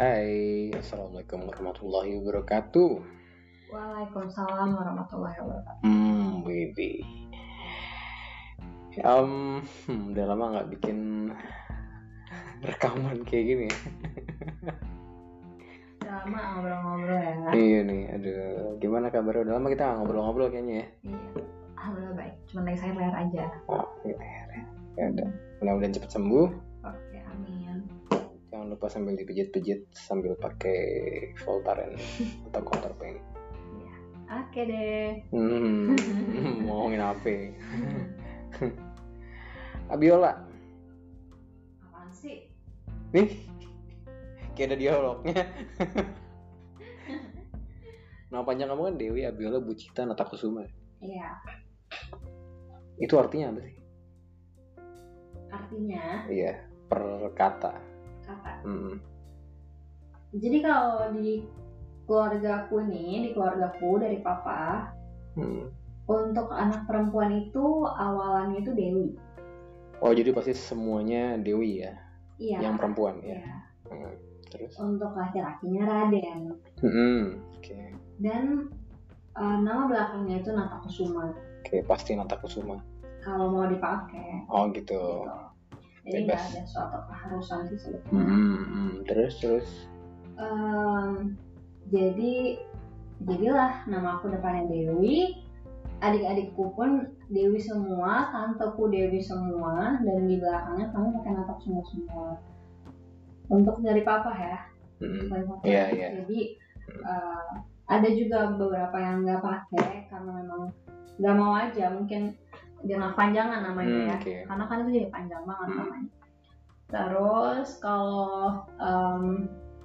Hai, Assalamualaikum warahmatullahi wabarakatuh. Waalaikumsalam warahmatullahi wabarakatuh. Hmm, Wibi. Um, hmm, udah lama nggak bikin rekaman kayak gini. ya. Udah lama ngobrol-ngobrol ya. iya nih, aduh, gimana kabarnya? Udah lama kita ngobrol-ngobrol kayaknya ya. Iya. Alhamdulillah baik. Cuma lagi saya layar aja. Oh, iya, ya, ya udah. Mudah-mudahan cepet sembuh. Jangan lupa sambil dipijit-pijit sambil pakai Voltaren atau Counterpaint. Iya. Oke deh. Hmm, mau ngomongin apa? Abiola, Apaan sih? nih kayak ada dialognya. Nama panjang kamu kan Dewi Abiola Bucita Natakusuma. Iya. Itu artinya apa sih? Artinya Iya, per kata. Kata. Hmm. Jadi kalau di keluargaku nih, di keluargaku dari papa, Hmm. untuk anak perempuan itu awalannya itu Dewi. Oh jadi pasti semuanya Dewi ya, Iya. yang perempuan ya. Iya. Hmm. Terus? Untuk laki-lakinya Raden. Hmm. Oke, Dan eh, nama belakangnya itu Natakusuma. oke pasti Natakusuma. Kalau mau dipakai. Oh gitu. gitu. Jadi nggak ada suatu keharusan sih sebetulnya. Hmm, hmm. Terus terus. Em, jadi jadilah nama aku depannya Dewi. Adik-adikku pun Dewi semua, tanteku Dewi semua, dan di belakangnya kami pakai natak semua semua. Untuk dari papa ya, Hmm. dari papa. Iya, iya. Jadi eh, ada juga beberapa yang nggak pakai karena memang nggak mau aja, mungkin jangan panjangan namanya Hmm, ya oke. karena kan itu jadi panjang banget Hmm. namanya terus kalau em,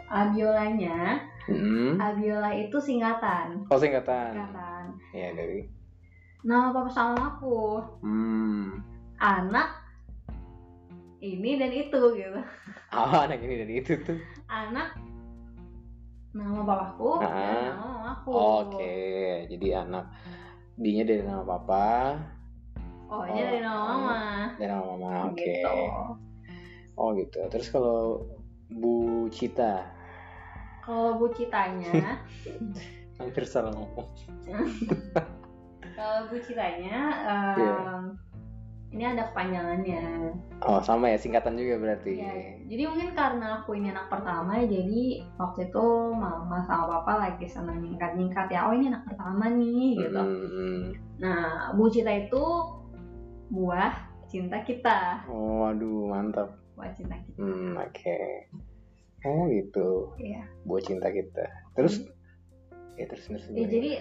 Abiolanya Hmm. Abiola itu singkatan Oh singkatan. singkatan Ya Dewi. nama papa sama aku Hmm. anak ini dan itu gitu Ah anak ini dari itu tuh. anak nama papaku dan Ah. nama mamaku Oke, jadi anak dinya dari nama papa oh ini dari nama Oh, mama dan nama mama. Oke. gitu Oh gitu. Terus kalau Bu Cita kalau bu citanya hampir salah ngomong. kalau bu citanya em, Iya. ini ada kepanjangannya Oh sama ya singkatan juga berarti. Ya, jadi mungkin karena aku ini anak pertama, jadi waktu itu mama sama papa lagi senang nyingkat-nyingkat ya, oh ini anak pertama nih gitu. Hmm, hmm. Nah, Bu Cita itu buah cinta kita, Oh aduh mantap. buah cinta kita. Hmm oke. Oh gitu. Iya. Buat cinta kita. Terus ya terus terus. Ya, jadi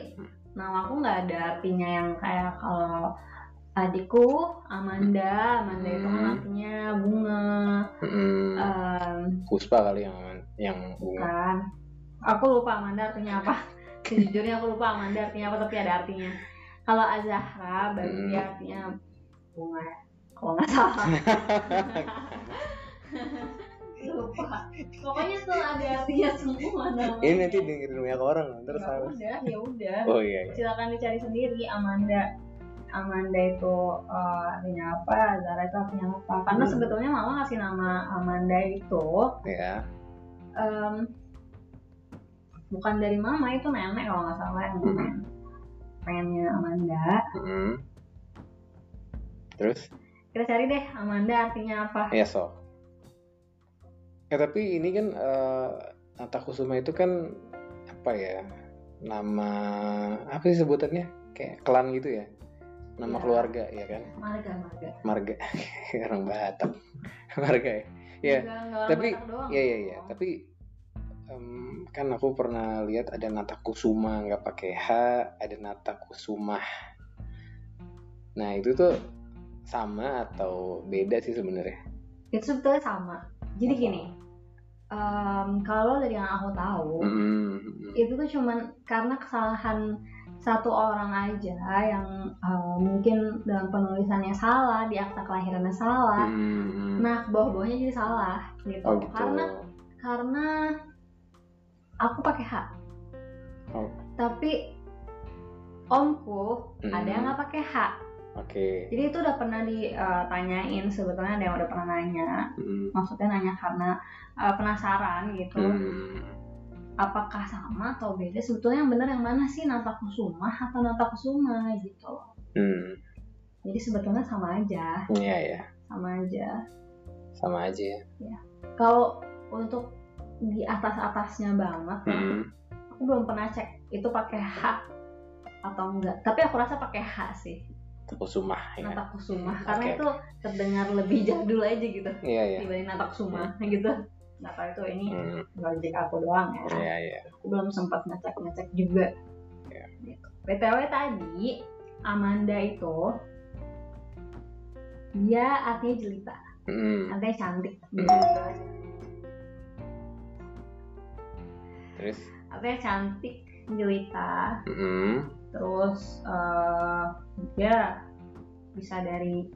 nama aku nggak ada artinya yang kayak kalau adikku Amanda, Amanda itu Hmm. artinya bunga, Hmm. em, Puspa kali yang yang bunga. kan. Aku lupa Amanda artinya apa. Sejujurnya aku lupa Amanda artinya apa, tapi ada artinya. Kalau Azahra baru Hmm. artinya bunga. Kalau nggak salah. lupa. Pokoknya tuh ada artinya semua namanya. Ini nanti dengerin banyak orang terus ya harus. udah, ya udah. Oh iya. iya. Silakan dicari sendiri Amanda. Amanda itu eh, artinya apa, Zara itu artinya apa. Karena Hmm. sebetulnya mama ngasih nama Amanda itu Ya. em, bukan dari mama itu nenek kalau nggak salah yang Hmm. pengen pengennya Amanda Hmm. Terus? kita cari deh Amanda artinya apa Ya sok. Ya tapi ini kan eh Nata Kusuma itu kan apa ya? Nama apa sih sebutannya? Kayak klan gitu ya? Nama Ya. keluarga ya kan? marga marga Marga orang Batak. Marga ya. Ya. Tapi-. Iya iya iya. Tapi em, kan aku pernah lihat ada Nata Kusuma nggak pakai H, ada Nata Kusuma. Nah itu tuh sama atau beda sih sebenarnya? itu sebetulnya sama jadi Oh, gini em, kalau dari yang aku tahu Hmm. itu tuh cuman karena kesalahan satu orang aja yang eh, mungkin dalam penulisannya salah di akta kelahirannya salah Hmm. nah bawah-bawahnya jadi salah gitu, Oh gitu. karena karena aku pakai H Oh. tapi omku Hmm. ada yang nggak pakai H Oke. Jadi itu udah pernah ditanyain sebetulnya ada yang udah pernah nanya. Hmm. Maksudnya nanya karena uh, penasaran gitu. Hmm. Apakah sama atau beda? Sebetulnya yang benar yang mana sih Natakusuma atau Natakusuma gitu. Hmm. Jadi sebetulnya sama aja, Iya ya. sama aja. Sama aja ya. Kalau untuk di atas-atasnya banget, ya, Hmm. aku belum pernah cek itu pakai H atau enggak. Tapi aku rasa pakai H sih, Takusuma ya. Natakusuma, karena Oke. itu terdengar lebih jadul aja gitu Iya ya. dibanding Natakusuma gitu. Nggak tahu itu ini Hmm. aku doang ya. Iya ya. Aku belum sempat ngecek-ngecek juga. Iya. Gitu. BTW tadi Amanda itu dia artinya jelita, Hmm. artinya cantik. Hmm. Terus. Artinya cantik, jelita, Hmm. terus eh, dia bisa dari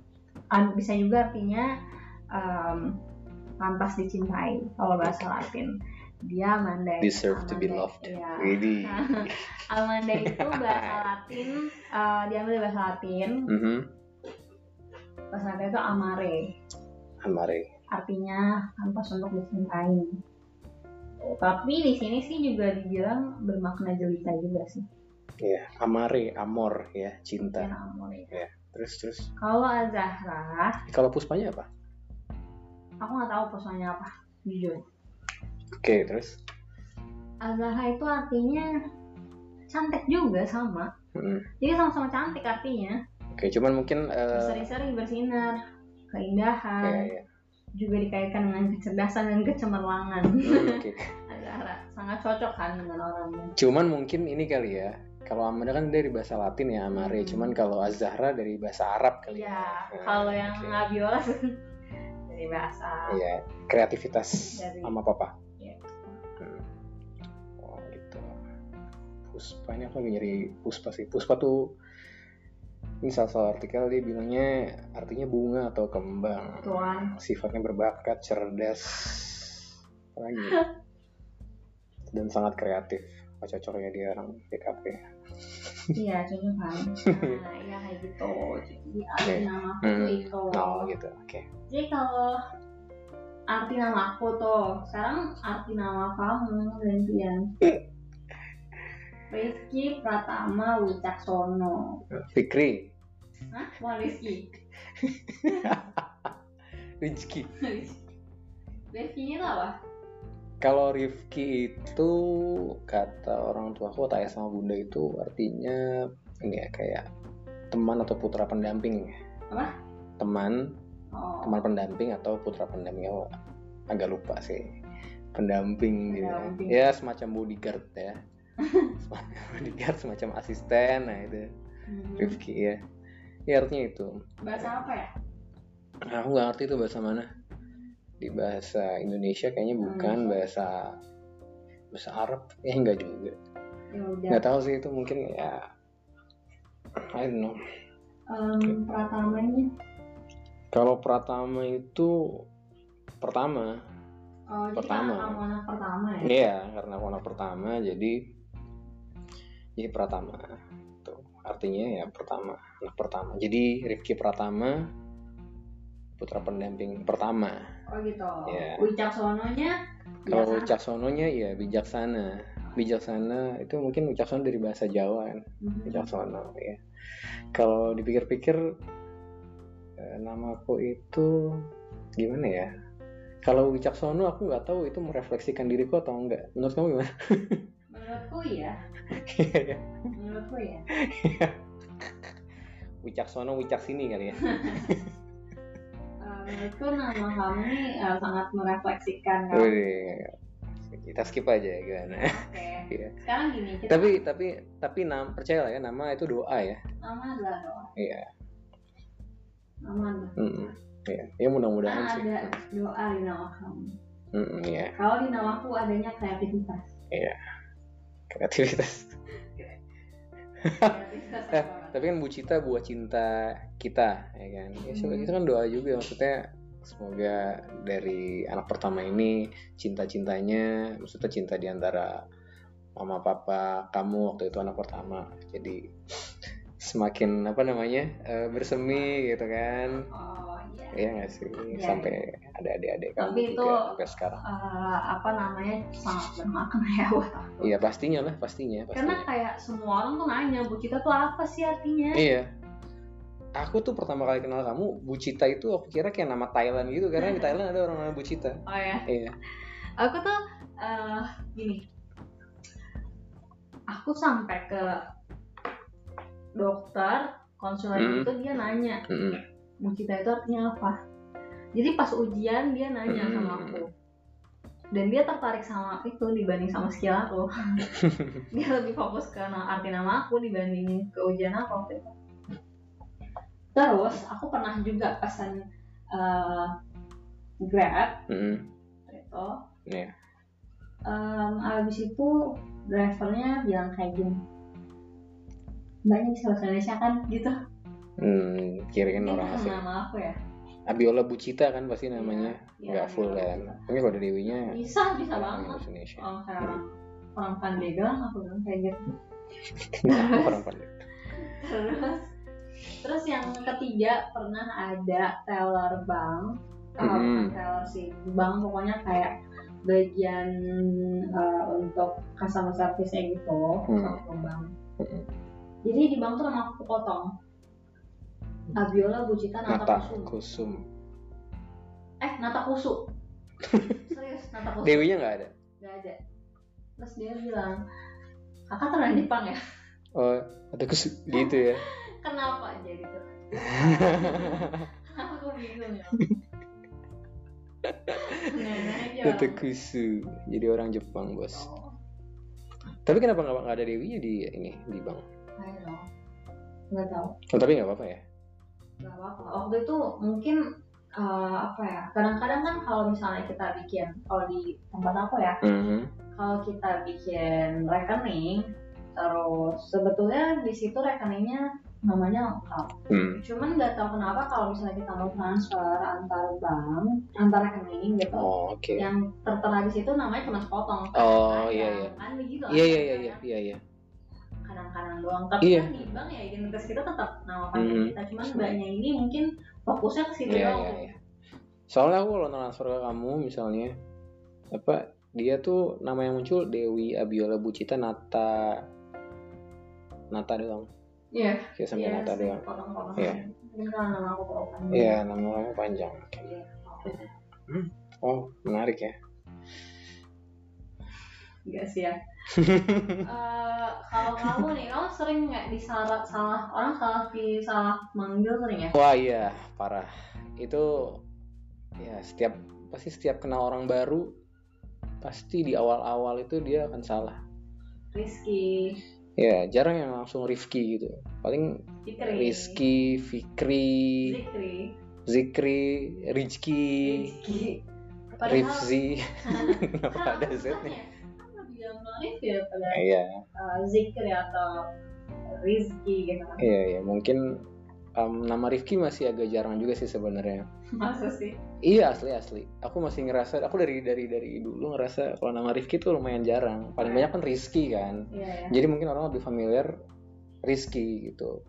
an- bisa juga artinya em, pantas dicintai kalau bahasa Latin. Dia Amanda. Deserve to be Amanda- loved. iya. Widih. Amanda itu bahasa Latin, eh, diambil dari bahasa Latin. Mhm. Bahasa Latin itu amare, Amare. artinya pantas untuk dicintai. Tapi di sini sih juga dibilang bermakna jelita juga sih. Iya. Amare, amor ya, cinta. amore. Ya. Terus terus. Kalau Azahra, Kalau puspanya apa? aku nggak tahu pesannya apa, jujur. Oke, terus. Azahra itu artinya cantik juga sama. Hmm. Jadi sama-sama cantik artinya. Oke, cuman mungkin. eh, Berseri-seri bersinar, keindahan, iya. Juga dikaitkan dengan kecerdasan dan kecemerlangan. Azahra sangat cocok kan dengan orangnya. Cuman mungkin ini kali ya. Kalau Amanda kan dari bahasa Latin ya Amare, Hmm. cuman kalau Az-Zahra dari bahasa Arab kali Iya, ya. Nah, kalau yang oke. Abiola dari bahasa Iya, kreativitas Dari- sama papa. Iya. Hmm. Oh gitu. Puspa ini aku lagi nyari Puspa sih. Puspa tuh ini salah satu artikel dia bilangnya artinya bunga atau kembang. tuan. Sifatnya berbakat, cerdas, lagi? Dan sangat kreatif. Cocoknya dia orang PKP? Iya, cocok kan. Nah, iya kayak gitu. Jadi arti Oke. nama aku Hmm. itu. Oh gitu. Oke. Jadi kalau arti nama aku tuh, sekarang arti nama kamu gantian. Rizky Pratama Wicaksono. Fikri, Hah? Wah Rizky. Rizky. Rizky ini tuh apa? Kalau Rifki itu kata orang tuaku atau ayah sama bunda itu artinya ini ya kayak teman atau putra pendamping. Apa? Teman, Oh, teman pendamping atau putra pendamping aku agak lupa sih. Pendamping gitu. ya. Pendamping. Ya semacam bodyguard ya. bodyguard semacam asisten nah itu hmm. Rifki ya. Ya artinya itu. Bahasa apa ya? Aku nggak ngerti itu bahasa mana. Di bahasa Indonesia kayaknya bukan bahasa bahasa Arab. Ya enggak juga. Ya. Nggak tahu sih itu mungkin ya I don't know. Em, Pratamanya. Kalau Pratama itu pertama, Oh, Pertama. karena anak pertama ya? iya karena anak pertama jadi jadi Pratama. Tuh artinya ya pertama, anak pertama. Jadi Rifki Pratama putra pendamping pertama. Oh gitu. Iya. Wicaksononya Kalau. Wicaksononya ya bijaksana. Bijaksana itu mungkin Wicaksana dari bahasa Jawa kan. Mhm. Wicaksono ya. Kalau dipikir-pikir eh, namaku itu gimana ya? Kalau Wicaksono aku nggak tahu itu merefleksikan diriku atau enggak. Menurut kamu gimana? Menurutku iya. Menurutku ya. Wicaksono Wicaksini kali ya. Eh, menurutku nama kamu ini eh, sangat merefleksikan. Wih, kita skip aja ya gimana. Oke. Iya. Sekarang gini, kita tapi tapi tapi nam percaya lah ya nama itu doa ya. nama adalah doa. Iya. Nama adalah. Iya. Ya mudah-mudahan Kan sih. ada doa di nama kamu. Mm-mm, Iya. Kalau di namaku adanya kreativitas. Iya. Kreativitas Eh, tapi kan Bu Cita buat cinta kita, ya kan? Ya, Hmm. itu kan doa juga maksudnya semoga dari anak pertama ini cinta-cintanya, maksudnya cinta di antara mama papa kamu waktu itu anak pertama. Jadi semakin apa namanya eh, bersemi gitu kan oh iya nggak sih? Iya, sampai ada adik-adik kamu Tapi juga itu- sampai sekarang. Eh, apa namanya sangat bermakna ya buat aku. Iya pastinya lah pastinya karena pastinya. kayak semua orang tuh nanya bu Cita tuh apa sih artinya? Iya. Aku tuh pertama kali kenal kamu Bucita itu aku kira kayak nama Thailand gitu karena di Thailand ada orang namanya Bucita oh ya iya. Aku tuh eh, gini. Aku sampai ke dokter konsulen Hmm. itu dia nanya Mm-mm. Bu Cita itu artinya apa jadi pas ujian dia nanya Hmm. sama aku. Dan dia tertarik sama itu dibanding sama skill aku. Dia lebih fokus ke arti nama aku dibanding ke ujian aku waktu itu. Terus aku pernah juga pesan eh, grab. Mm-mm. gitu. Iya. Em, abis itu drivernya bilang kayak gini. Mbaknya bisa bahasa Indonesia kan? Gitu Hmm, kirain Ini orang asing. nama aku ya? Abiola Bucita kan pasti namanya. Iya, nggak iya, full iya. kan mungkin kalau Dewinya bisa bisa orang banget. Indonesia. Orang kayak orang orang Pandeglang aku bilang kayak gitu orang pandai terus terus yang ketiga pernah ada teller bank. Ah, Mhm. bukan teller sih bank pokoknya kayak bagian eh, untuk customer service gitu Hmm. sama bank. Mhm. jadi di bank tuh nama aku potong Abiola Bucita Nata, Nata Kusum. Kusum. Eh Nata Kusu. Serius Nata Kusu Dewinya nggak ada? Nggak ada. Terus dia bilang kakak teman Jepang ya? Oh ada Kusum gitu ya? Kenapa jadi tuh kenapa aku bingung ya. Nah, aja. Nata Kusu jadi orang Jepang bos. Tapi kenapa nggak ada Dewinya di ini di bank nggak tahu. Oh, tapi nggak apa-apa ya nggak apa-apa waktu itu mungkin eh, apa ya kadang-kadang kan kalau misalnya kita bikin kalau di tempat aku ya Mhm. kalau kita bikin rekening terus sebetulnya di situ rekeningnya namanya lengkap Hmm. cuman nggak tahu kenapa kalau misalnya kita mau transfer antar bank antar rekening gitu oh oke yang tertera di situ namanya cuma sepotong Oh, Kadang-kadang, iya, iya. kan begitu iya iya iya iya iya kadang-kadang doang. Tapi Iya. kan di bank ya identitas kita tetap nama panjang Mhm. kita. Cuman mbaknya ini mungkin fokusnya ke situ Iya, doang. iya, iya. soalnya aku kalau transfer ke kamu misalnya apa dia tuh nama yang muncul Dewi Abiola Bucita Nata. Nata doang. Iya. Kayak sampai iya Nata doang. Iya. karena nama aku panjang. Iya nama kamu panjang. Iya. oh menarik ya Enggak sih ya. Eh, kalau kamu nih, kamu sering nggak disalah salah orang salah di salah manggil sering ya? wah iya parah. Itu ya setiap pasti setiap kenal orang baru pasti di awal-awal itu dia akan salah. Rizky, ya jarang yang langsung Rifki gitu. Paling Fikri, Rizky Fikri Zikri, Zikri Rizky. Rizky. Rifzi. Kenapa ada aku Tanya, nih kan lebih gampang Rifki daripada iya eh, Zikri atau Rizky gitu kan. iya iya mungkin em, nama Rifki masih agak jarang juga sih sebenarnya Masa sih? iya asli asli aku masih ngerasa aku dari dari dari dulu ngerasa kalau nama Rifki tuh lumayan jarang paling banyak kan Rizky kan Iya ya. jadi mungkin orang lebih familiar Rizky gitu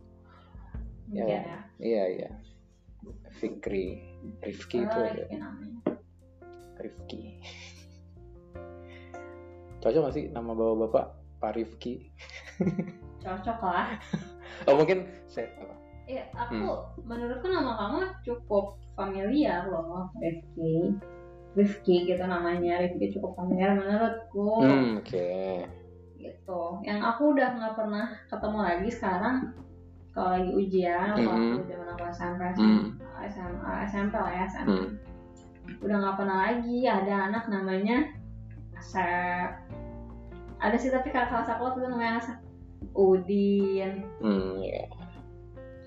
ya. ya. iya iya Fikri Rifki itu ada. Rifki cocok gak sih nama bapak-bapak Pak Rifki Cocok lah. oh mungkin saya apa Iya, aku Hmm. menurutku nama kamu cukup familiar loh, Rifki. Rifki gitu namanya, Rifki cukup familiar menurutku. hmm oke Gitu. Yang aku udah nggak pernah ketemu lagi sekarang kalau lagi ujian, atau Mhm. aku zaman aku SMP, Hmm. SMA, SMP lah ya, SMP. Hmm. Udah nggak pernah lagi ada anak namanya Asep. Ada sih tapi kakak kelas aku waktu itu namanya Asep. Udin, Hmm, ya.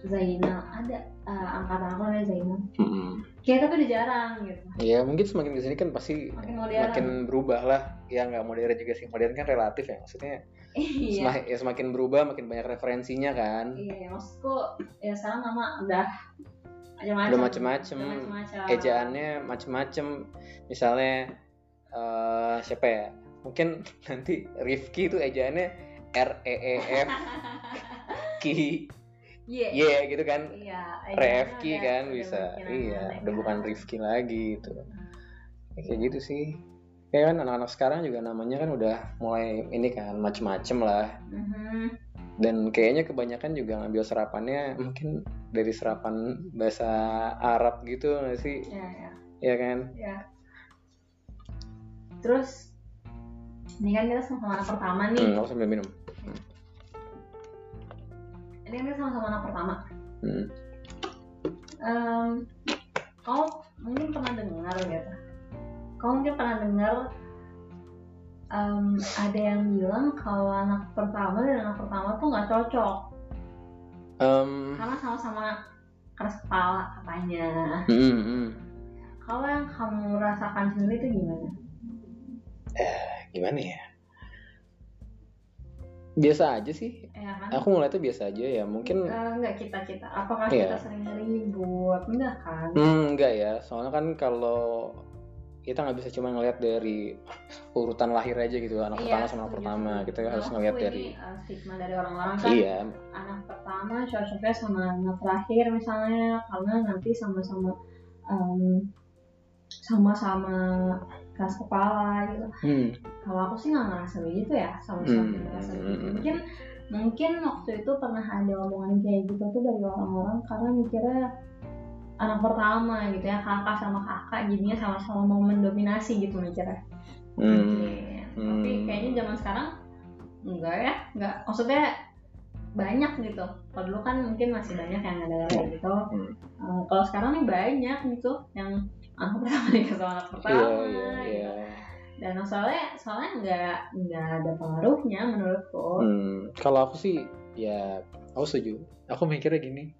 Zainal, ada eh, angkatan aku namanya Zainal. Hmm. Kayak tapi udah jarang gitu. Ya mungkin semakin ke sini kan pasti Makin modern. makin berubah lah. Ya nggak modern juga sih. Modern kan relatif ya. Maksudnya iya. semakin, ya semakin berubah makin banyak referensinya kan. Iya, ya, maksudku ya sekarang nama udah macam-macam. Udah macem-macem. Ejaannya macem-macem. Misalnya eh siapa ya? Mungkin nanti Rifki itu ejaannya R E E F Ki Iya. Iya gitu kan. Iya. Rifki udah- kan udah bisa. Iya, udah kan. bukan Rifki lagi gitu. Ya, kayak gitu sih. Kayak kan anak-anak sekarang juga namanya kan udah mulai ini kan macem-macem lah. Mhm. Dan kayaknya kebanyakan juga ngambil serapannya mungkin dari serapan bahasa Arab gitu nggak sih? Iya, iya. Ya kan? Ya. Terus ini kan kita sama-sama anak pertama nih. Hmm, aku sambil minum. Ini kan kita sama-sama anak pertama. Hmm. Em, kau mungkin pernah dengar gitu. Kau mungkin pernah dengar em, ada yang bilang kalau anak pertama dan anak pertama tuh nggak cocok Em, karena sama-sama keras kepala katanya. hmm, hmm. Kalau yang kamu rasakan sendiri itu gimana? Gimana ya? Biasa aja sih. Ya kan? Aku ngeliatnya biasa aja ya. Mungkin Eh, enggak kita kita. Apakah Iya. kita sering ribut? Enggak kan? Hmm, enggak ya, soalnya kan kalau kita nggak bisa cuma ngelihat dari urutan lahir aja gitu, anak Iya, pertama sama anak pertama, kita harus Menurutku ngelihat dari eh, stigma dari orang-orang kan iya, anak pertama cocoknya sama anak terakhir misalnya karena nanti sama-sama em, sama-sama keras kepala gitu. hmm, Kalau aku sih nggak ngerasa begitu ya sama-sama Hmm, ngerasa hmm, begitu. hmm. Mungkin mungkin waktu itu pernah ada omongan kayak gitu tuh dari orang-orang karena mikirnya anak pertama gitu ya kakak sama kakak jadinya sama-sama mau mendominasi gitu mikirnya. hmm. Tapi hmm. kayaknya zaman sekarang enggak ya, enggak. Maksudnya banyak gitu. Kalau dulu kan mungkin masih banyak yang ada kayak gitu. Hmm. Eh, kalau sekarang nih banyak gitu yang anak pertama nikah sama anak pertama. iya, gitu. iya. Dan soalnya soalnya enggak enggak ada pengaruhnya menurutku. Hmm, kalau aku sih ya aku setuju. Aku mikirnya gini,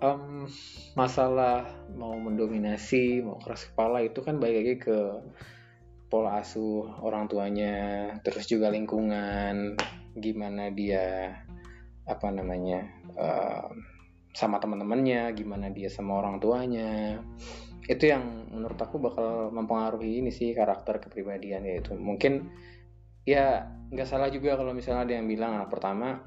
em, masalah mau mendominasi, mau keras kepala itu kan balik lagi ke pola asuh orang tuanya, terus juga lingkungan, gimana dia apa namanya em, sama teman-temannya, gimana dia sama orang tuanya. Itu yang menurut aku bakal mempengaruhi ini sih karakter kepribadian yaitu mungkin ya nggak salah juga kalau misalnya ada yang bilang anak pertama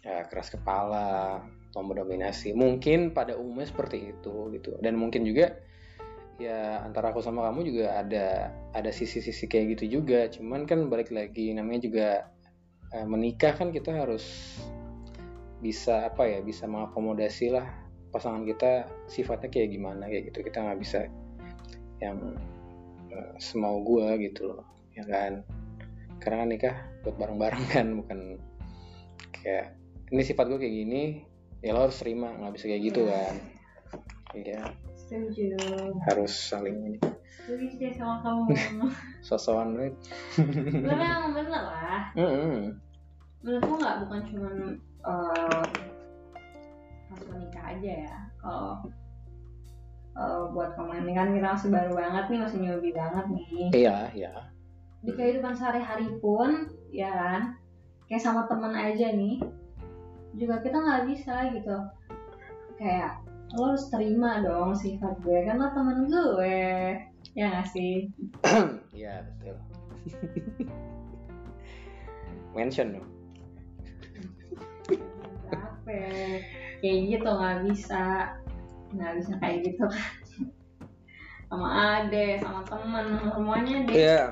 ya keras kepala mau mendominasi. Mungkin pada umumnya seperti itu gitu. Dan mungkin juga ya antara aku sama kamu juga ada ada sisi-sisi kayak gitu juga. Cuman kan balik lagi namanya juga eh, menikah kan kita harus bisa apa ya bisa mengakomodasi lah pasangan kita sifatnya kayak gimana kayak gitu kita nggak bisa yang eh, semau gua gitu loh ya kan karena kan nikah buat bareng-bareng kan bukan kayak ini sifat gue kayak gini ya lo harus terima nggak bisa kayak gitu kan iya Setuju. harus saling ini Setuju sih sama kamu. sosokan banget Tapi yang bener lah. Mm-mm. menurutku nggak bukan cuman eh, pas menikah aja ya. Kalau eh, buat ini kan kita masih baru banget nih masih newbie banget nih. Iya iya. Di kehidupan sehari-hari pun ya kan? Kayak sama temen aja nih. Juga kita nggak bisa gitu. Kayak lo harus terima dong sifat gue karena temen gue. Ya nggak sih? Iya betul. Mention dong. Capek kayak gitu nggak bisa nggak bisa kayak gitu. Kan sama ade sama temen semuanya deh. Iya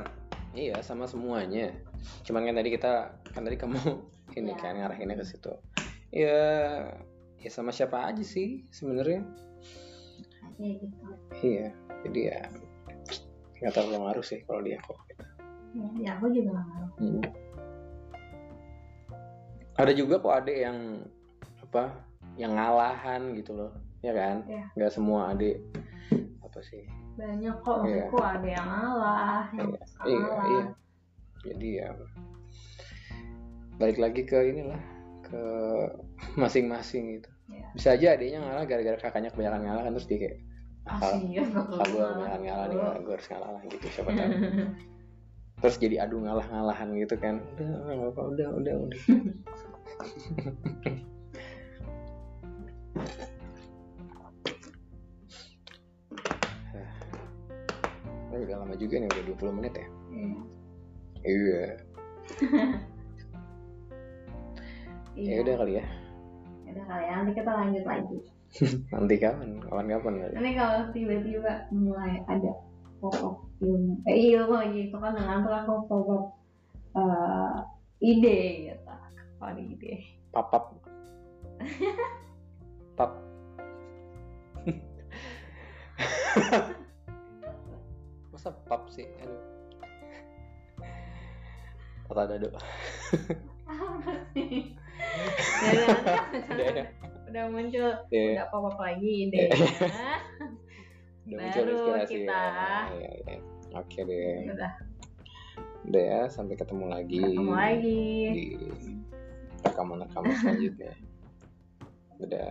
iya sama semuanya. Cuman kan tadi kita kan tadi kamu ini Iya. kan ngarahinnya ke situ. Ya ya sama siapa aja sih sebenarnya. Kayak gitu. Iya jadi ya nggak terlalu ngaruh sih kalau dia kok ya, ya aku juga nggak ngaruh. Hmm. Ada juga kok adik yang apa yang ngalahan gitu loh, ya kan? Iya. Nggak semua adik apa sih? banyak kok maksudku ada yang ngalah yang Iya, kalah iya, iya. Jadi ya balik lagi ke inilah ke masing-masing gitu. Iya. Bisa aja adiknya ngalah gara-gara kakaknya kebanyakan ngalah kan terus dia kayak ah, Ah, gue kebanyakan ngalah nih gue harus ngalah lah gitu siapa tahu. terus jadi adu ngalah-ngalahan gitu kan. Udah, apa-apa, udah, udah, udah. Ini udah lama juga nih, udah 20 menit ya. Iya. Iya. Iya. Ya udah kali ya. Udah kali ya, nanti kita lanjut lagi. nanti kapan kapan kapan Nanti kalau tiba-tiba mulai ada pop-up ilmu, eh ilmu lagi itu kan dengan tuh aku pop-up eh, ide gitu. Kalau ide. papap pap masa pap sih aduh kata dado Apa sih? Udah ya udah muncul, Iya. udah pop-up lagi idenya. udah muncul Baru inspirasi kita. ya. Ya, ya. oke deh udah udah ya sampai ketemu lagi ketemu lagi. di rekaman-rekaman selanjutnya udah